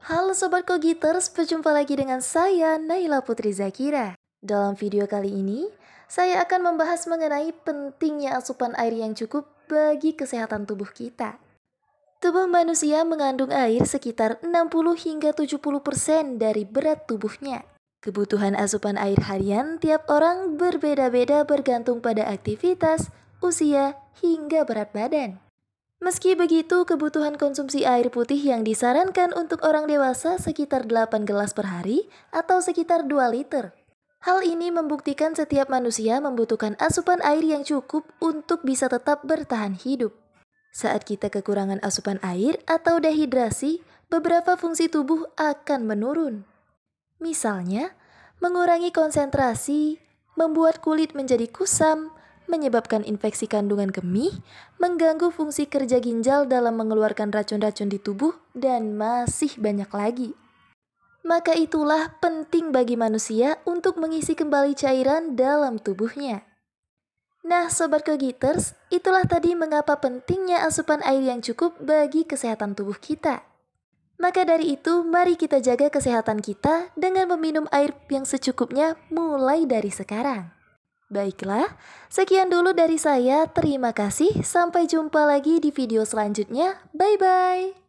Halo Sobat Kogiters, berjumpa lagi dengan saya Naila Putri Zakira. Dalam video kali ini, saya akan membahas mengenai pentingnya asupan air yang cukup bagi kesehatan tubuh kita. Tubuh manusia mengandung air sekitar 60 hingga 70% dari berat tubuhnya. Kebutuhan asupan air harian tiap orang berbeda-beda bergantung pada aktivitas, usia, hingga berat badan. Meski begitu, kebutuhan konsumsi air putih yang disarankan untuk orang dewasa sekitar 8 gelas per hari atau sekitar 2 liter. Hal ini membuktikan setiap manusia membutuhkan asupan air yang cukup untuk bisa tetap bertahan hidup. Saat kita kekurangan asupan air atau dehidrasi, beberapa fungsi tubuh akan menurun. Misalnya, mengurangi konsentrasi, membuat kulit menjadi kusam, menyebabkan infeksi kandungan kemih, mengganggu fungsi kerja ginjal dalam mengeluarkan racun-racun di tubuh, dan masih banyak lagi. Maka itulah penting bagi manusia untuk mengisi kembali cairan dalam tubuhnya. Nah, Sobat Kogiters, itulah tadi mengapa pentingnya asupan air yang cukup bagi kesehatan tubuh kita. Maka dari itu, mari kita jaga kesehatan kita dengan meminum air yang secukupnya mulai dari sekarang. Baiklah, sekian dulu dari saya. Terima kasih. Sampai jumpa lagi di video selanjutnya. Bye bye.